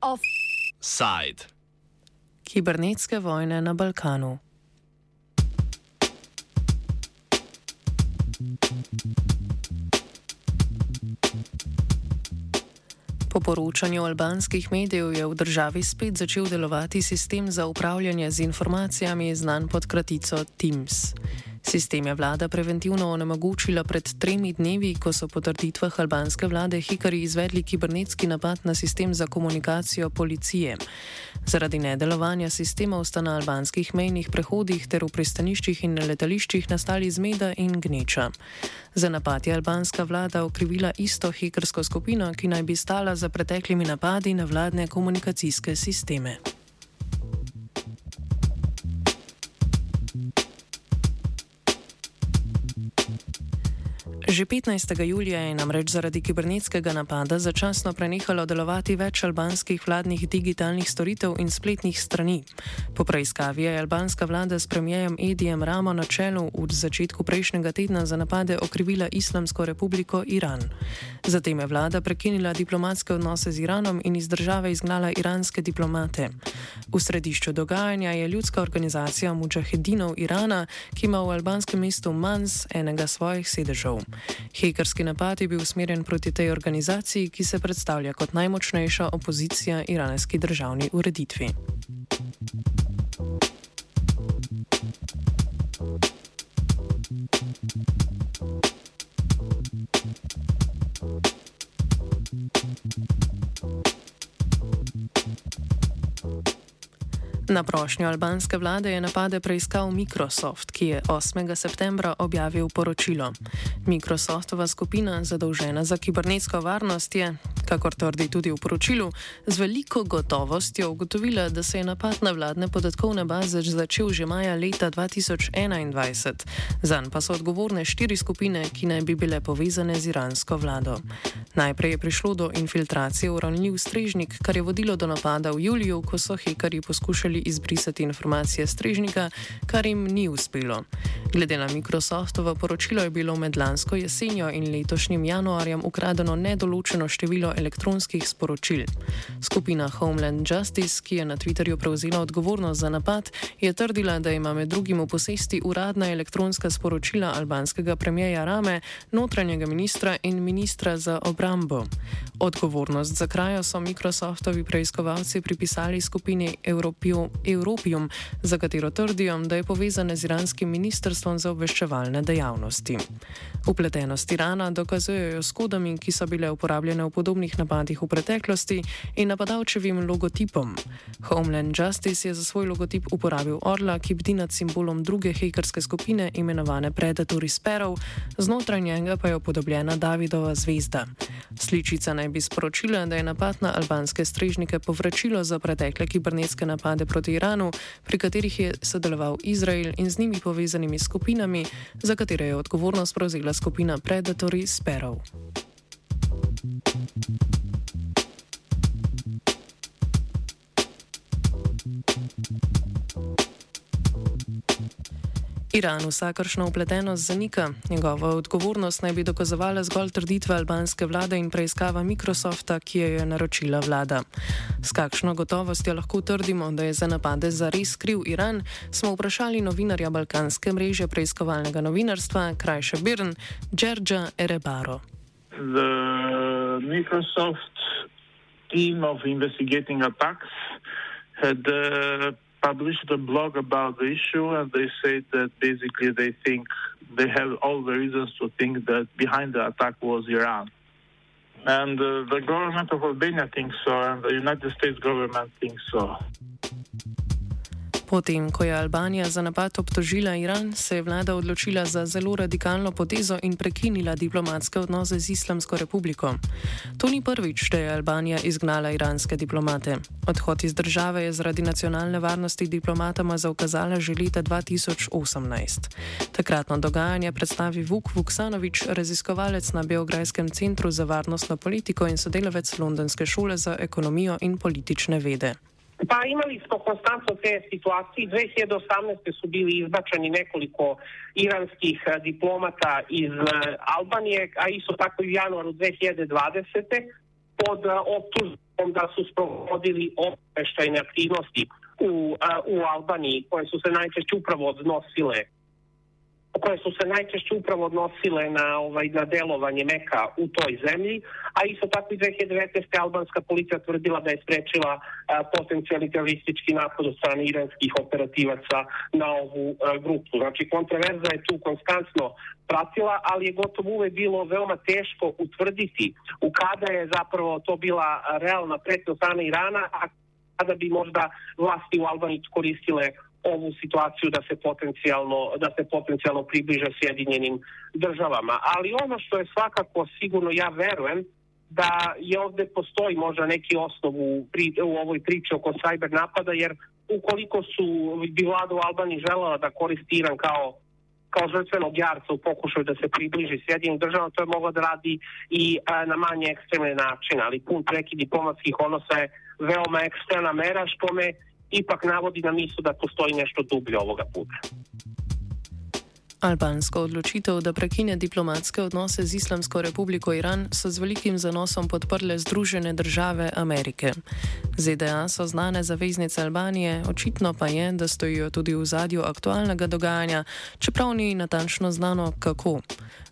Offside. Kibernetske vojne na Balkanu. Po poročanju albanskih medijev je v državi spet začel delovati sistem za upravljanje z informacijami, znan pod kratico TIMS. Sistem je vlada preventivno onemogočila pred tremi dnevi, ko so po trditvah albanske vlade hikari izvedli kibernetski napad na sistem za komunikacijo policije. Zaradi nedelovanja sistemov sta na albanskih mejnih prehodih ter v pristaniščih in letališčih nastali zmeda in gneča. Za napad je albanska vlada okrivila isto hikarsko skupino, ki naj bi stala za preteklimi napadi na vladne komunikacijske sisteme. Že 15. julija je namreč zaradi kibernetskega napada začasno prenehalo delovati več albanskih vladnih digitalnih storitev in spletnih strani. Po preiskavi je albanska vlada s premijejem Edijem Ramo na čelu v začetku prejšnjega tedna za napade okrivila Islamsko republiko Iran. Zatem je vlada prekinila diplomatske odnose z Iranom in iz države izgnala iranske diplomate. V središču dogajanja je ljudska organizacija Mujahedinov Irana, ki ima v albanskem mestu Mans enega svojih sedežev. Hekerski napad je bil usmerjen proti tej organizaciji, ki se predstavlja kot najmočnejša opozicija iranski državni ureditvi. Na prošnjo albanske vlade je napade preiskal Microsoft, ki je 8. septembra objavil poročilo. Microsoftova skupina, zadolžena za kibernetsko varnost, je, kakor trdi tudi v poročilu, z veliko gotovostjo ugotovila, da se je napad na vladne podatkovne baze začel že maja leta 2021. Zan pa so odgovorne štiri skupine, ki naj bi bile povezane z iransko vlado. Najprej je prišlo do infiltracije v ranljiv strežnik, kar je vodilo do napada v juliju, ko so hekerji poskušali izbrisati informacije strežnika, kar jim ni uspelo. Glede na Microsoftovo poročilo je bilo med lansko jesenjo in letošnjim januarjem ukradeno nedoločeno število elektronskih sporočil. Skupina Homeland Justice, ki je na Twitterju prevzela odgovornost za napad, je trdila, da ima med drugim v posesti uradna elektronska sporočila albanskega premijeja Rame, notranjega ministra in ministra za obrambo. Odgovornost za krajo so Microsoftovi preiskovalci pripisali skupini Europio Europium, za katero trdijo, da je povezana z iranskim ministrstvom za obveščevalne dejavnosti. Upletenost Irana dokazujejo s kodami, ki so bile uporabljene v podobnih napadih v preteklosti in napadalčevim logotipom. Homeland Justice je za svoj logotip uporabil orla, ki bdi nad simbolom druge hekerske skupine imenovane Predatory Sparrow, znotraj njega pa je upodobljena Davidova zvezda. Sličica naj bi sporočila, da je napad na albanske strežnike povračilo za pretekle kibernetske napade proti Iranu, pri katerih je sodeloval Izrael in z njimi povezanimi skupinami, za katere je odgovornost prevzela skupina Predatory Sparrow. Iran vsakršno upletenost zanika. Njegova odgovornost naj bi dokazovala zgolj trditve albanske vlade in preiskava Microsofta, ki jo je naročila vlada. S kakšno gotovostjo lahko trdimo, da je za napade zares kriv Iran, smo vprašali novinarja balkanske mreže preiskovalnega novinarstva, krajše Birn, Džerdža Erebaro. Microsoft team of investigating attacks had uh, published a blog about the issue, and they said that basically they think they have all the reasons to think that behind the attack was Iran. And uh, the government of Albania thinks so, and the United States government thinks so. Potem, ko je Albanija za napad obtožila Iran, se je vlada odločila za zelo radikalno potezo in prekinila diplomatske odnose z Islamsko republiko. To ni prvič, da je Albanija izgnala iranske diplomate. Odhod iz države je zaradi nacionalne varnosti diplomatama zaukazala že leta 2018. Takratno dogajanje predstavi Vuk Vuksanovič, raziskovalec na Beograjskem centru za varnostno politiko in sodelavec Londonske šole za ekonomijo in politične vede. Pa imali smo konstantno te situacije. 2018. su bili izbačeni nekoliko iranskih eh, diplomata iz eh, Albanije, a isto tako i u januaru 2020. pod eh, optužbom da su sprovodili obeštajne aktivnosti u, u Albaniji, koje su se najčešće upravo odnosile koje su se najčešće upravo odnosile na, ovaj, na delovanje meka u toj zemlji, a isto tako i 2019. albanska policija tvrdila da je sprečila potencijalni teroristički napad od strane iranskih operativaca na ovu grupu. Znači, kontraverza je tu konstantno pratila, ali je gotovo uvek bilo veoma teško utvrditi u kada je zapravo to bila realna pretnja strane Irana, a kada bi možda vlasti u Albaniji koristile ovu situaciju da se potencijalno, da se potencijalno približe Sjedinjenim državama. Ali ono što je svakako sigurno, ja verujem, da je ovde postoji možda neki osnov u, pri, u ovoj priči oko cyber napada, jer ukoliko su bi vlada u Albaniji želela da koristi Iran kao kao žrtvenog jarca u pokušaju da se približi Sjedinim državama, to je mogla da radi i a, na manje ekstremne načine, ali pun prekid diplomatskih odnosa je veoma ekstremna mera, što me ipak navodi na mislu da postoji nešto dublje ovoga puta. Albansko odločitev, da prekine diplomatske odnose z Islamsko republiko Iran, so z velikim zanosom podprle Združene države Amerike. ZDA so znane zaveznice Albanije, očitno pa je, da stojijo tudi v zadju aktualnega dogajanja, čeprav ni natančno znano kako.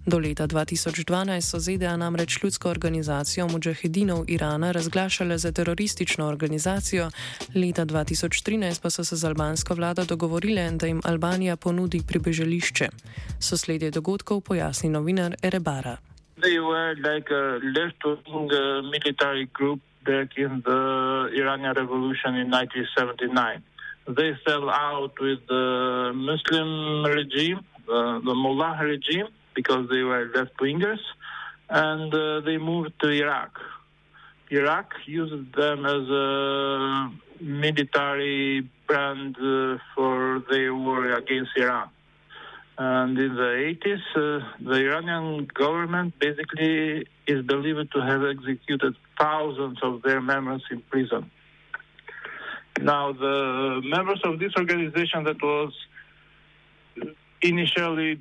Do leta 2012 so ZDA namreč ljudsko organizacijo mujahedinov Irana razglašale za teroristično organizacijo, leta 2013 pa so se z albansko vlado dogovorile, da jim Albanija ponudi pribežališče. Sosledje dogodkov pojasni novinar Erebara. They were like a left-wing uh, military group back in the Iranian revolution in 1979. They fell out with the Muslim regime, uh, the Mullah regime, because they were left wingers, and uh, they moved to Iraq. Iraq used them as a military brand uh, for their war against Iran. And in the 80s, uh, the Iranian government basically is believed to have executed thousands of their members in prison. Now, the members of this organization that was initially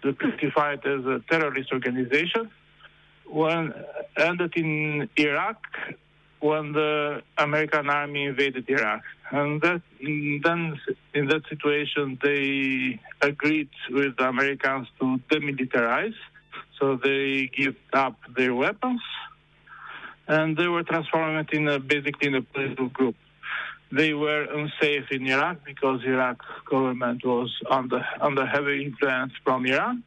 classified as a terrorist organization when ended in Iraq when the American army invaded Iraq. And that, then in that situation, they agreed with the Americans to demilitarize. So they give up their weapons and they were transformed in a, basically in a political group they were unsafe in Iraq because Iraq government was under under heavy influence from Iran.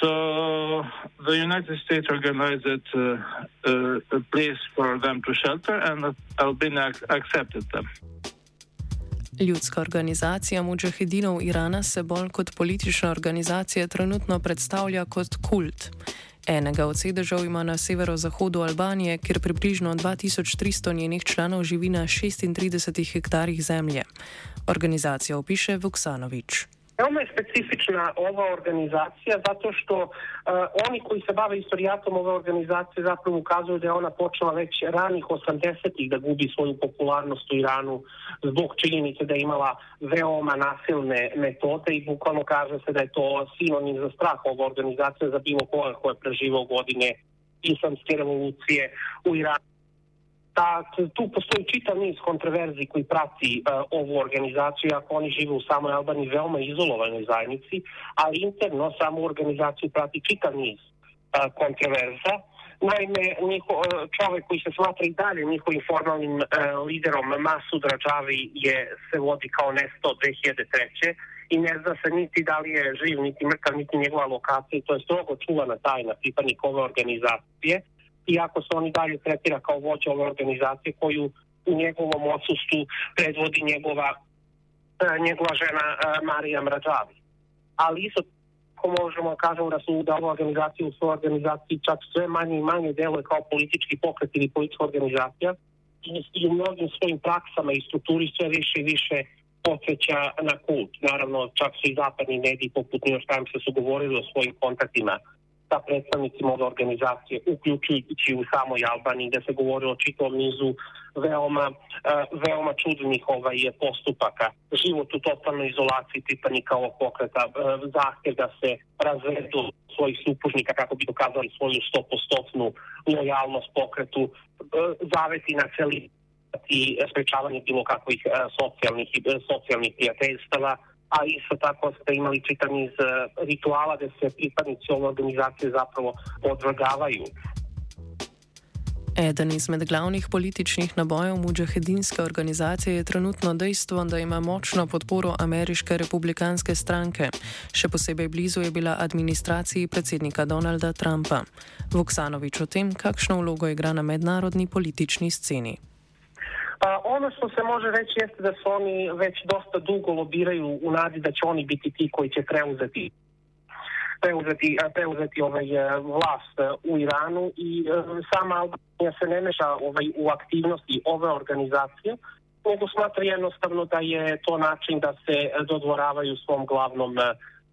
So the United States organized uh, uh, a place for them to shelter, and Albania accepted them. Ljudska organizacija mujahedinov Irana se bolj kot politična organizacija trenutno predstavlja kot kult. Enega od sedežev ima na severozahodu Albanije, kjer približno 2300 njenih članov živi na 36 hektarjih zemlje. Organizacija opiše Vuksanovič. Veoma je specifična ova organizacija zato što uh, oni koji se bave istorijatom ove organizacije zapravo ukazuju da je ona počela već ranih 80-ih da gubi svoju popularnost u Iranu zbog činjenice da je imala veoma nasilne metode i bukvalno kaže se da je to sinonim za strah ova organizacija za bilo koga ko je preživao godine islamske revolucije u Iranu da tu postoji čitav niz kontroverzi koji prati uh, ovu organizaciju, ako oni žive u samoj Albaniji veoma izolovanoj zajednici, ali interno samu organizaciju prati čitav niz uh, kontroverza. Naime, njiho, čovek koji se smatra i dalje njihovim formalnim uh, liderom Masud Rađavi je, se vodi kao nesto 2003. i ne zna se niti da li je živ, niti mrtav, niti njegova lokacija. To je strogo čuvana tajna pripadnik ove organizacije iako se on i dalje tretira kao vođa ove organizacije koju u njegovom odsustvu predvodi njegova, e, njegova žena e, Marija Mrađavi. Ali isto tako možemo kažemo da su da ova organizacija u svojoj organizaciji čak sve manje i manje deluje kao politički pokret ili politička organizacija i, i u mnogim svojim praksama i strukturi sve više i više posveća na kult. Naravno, čak su i zapadni mediji poput New York Timesa su govorili o svojim kontaktima sa predstavnicima ove organizacije, uključujući u samoj Albaniji, gde se govori o čitavom nizu veoma, uh, veoma čudnih ovaj, postupaka. Život u totalnoj izolaciji pripadnika ovog pokreta, uh, zahtev da se razvedu svojih supružnika kako bi dokazali svoju stopostotnu lojalnost pokretu, uh, zaveti na celi i sprečavanje bilo kakvih socijalnih, socijalnih prijateljstava, a isto tako ste imali čitav niz e, rituala gde se pripadnici ove organizacije zapravo podvrgavaju. Eden izmed glavnih političnih nabojev mujahedinske organizacije je trenutno dejstvo, da ima močno podporo ameriške republikanske stranke. Še posebej blizu je bila administraciji predsednika Donalda Trumpa. Voksanovič o tem, kakšno vlogo igra na mednarodni politični sceni. Pa ono što se može reći jeste da su oni već dosta dugo lobiraju u nadi da će oni biti ti koji će preuzeti preuzeti, preuzeti ovaj, e, vlast e, u Iranu i e, sama Albanija se ne meša ovaj, u aktivnosti ove organizacije, nego smatra jednostavno da je to način da se dodvoravaju svom glavnom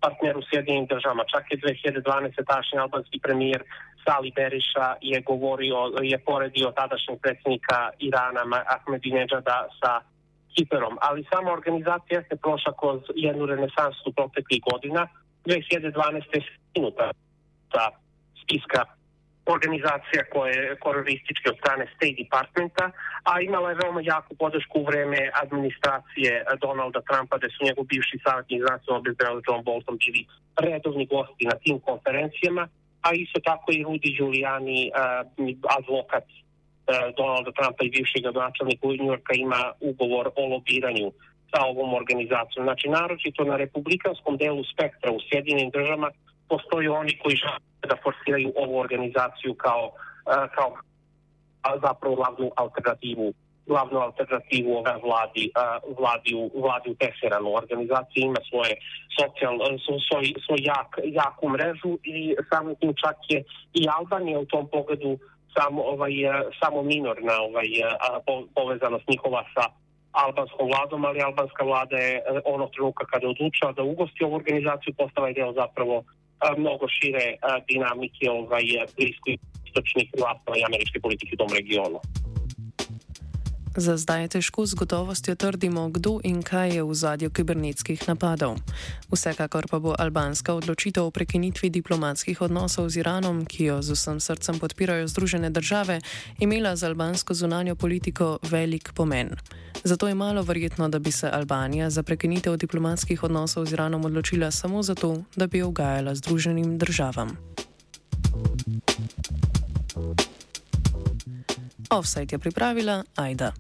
partneru Sjedinim državama. Čak je 2012. tašnji albanski premijer Sali Beriša je govorio, je poredio tadašnjeg predsjednika Irana Ahmedinejada sa Kiperom, ali sama organizacija se prošla kroz jednu renesansu proteklih godina. 2012. je skinuta sa spiska organizacija koje je kororističke od strane State Departmenta, a imala je veoma jaku podršku u vreme administracije Donalda Trumpa, da su njegov bivši savjetnik za nacionalno bezbednost John Bolton bili redovni gosti na tim konferencijama, a isto tako i Rudy Giuliani, advokat Donalda Trumpa i bivšeg gradonačelnika u Njujorka ima ugovor o lobiranju sa ovom organizacijom. Znači, naročito na republikanskom delu spektra u Sjedinim državama postoji oni koji žele da forsiraju ovu organizaciju kao, kao zapravo glavnu alternativu glavnu alternativu ove vladi, vladi, u, vladi u Teheranu. Organizacija ima svoje socijal, svoj, svoj jak, jaku mrežu i samim tim čak je i Albanija u tom pogledu samo, ovaj, samo minorna ovaj, povezanost njihova sa albanskom vladom, ali albanska vlada je ono trenutka kada je odlučila da ugosti ovu organizaciju postala je deo zapravo mnogo šire dinamike ovaj, blisko istočnih vlasti i američke politike u tom regionu. Za zdaj težko z gotovostjo trdimo, kdo in kaj je v zadju kibernetskih napadov. Vsekakor pa bo albanska odločitev o prekinitvi diplomatskih odnosov z Iranom, ki jo z vsem srcem podpirajo Združene države, imela za albansko zunanjo politiko velik pomen. Zato je malo verjetno, da bi se Albanija za prekinitev diplomatskih odnosov z Iranom odločila samo zato, da bi jo ugajala Združenim državam. Offside je pripravila Aida.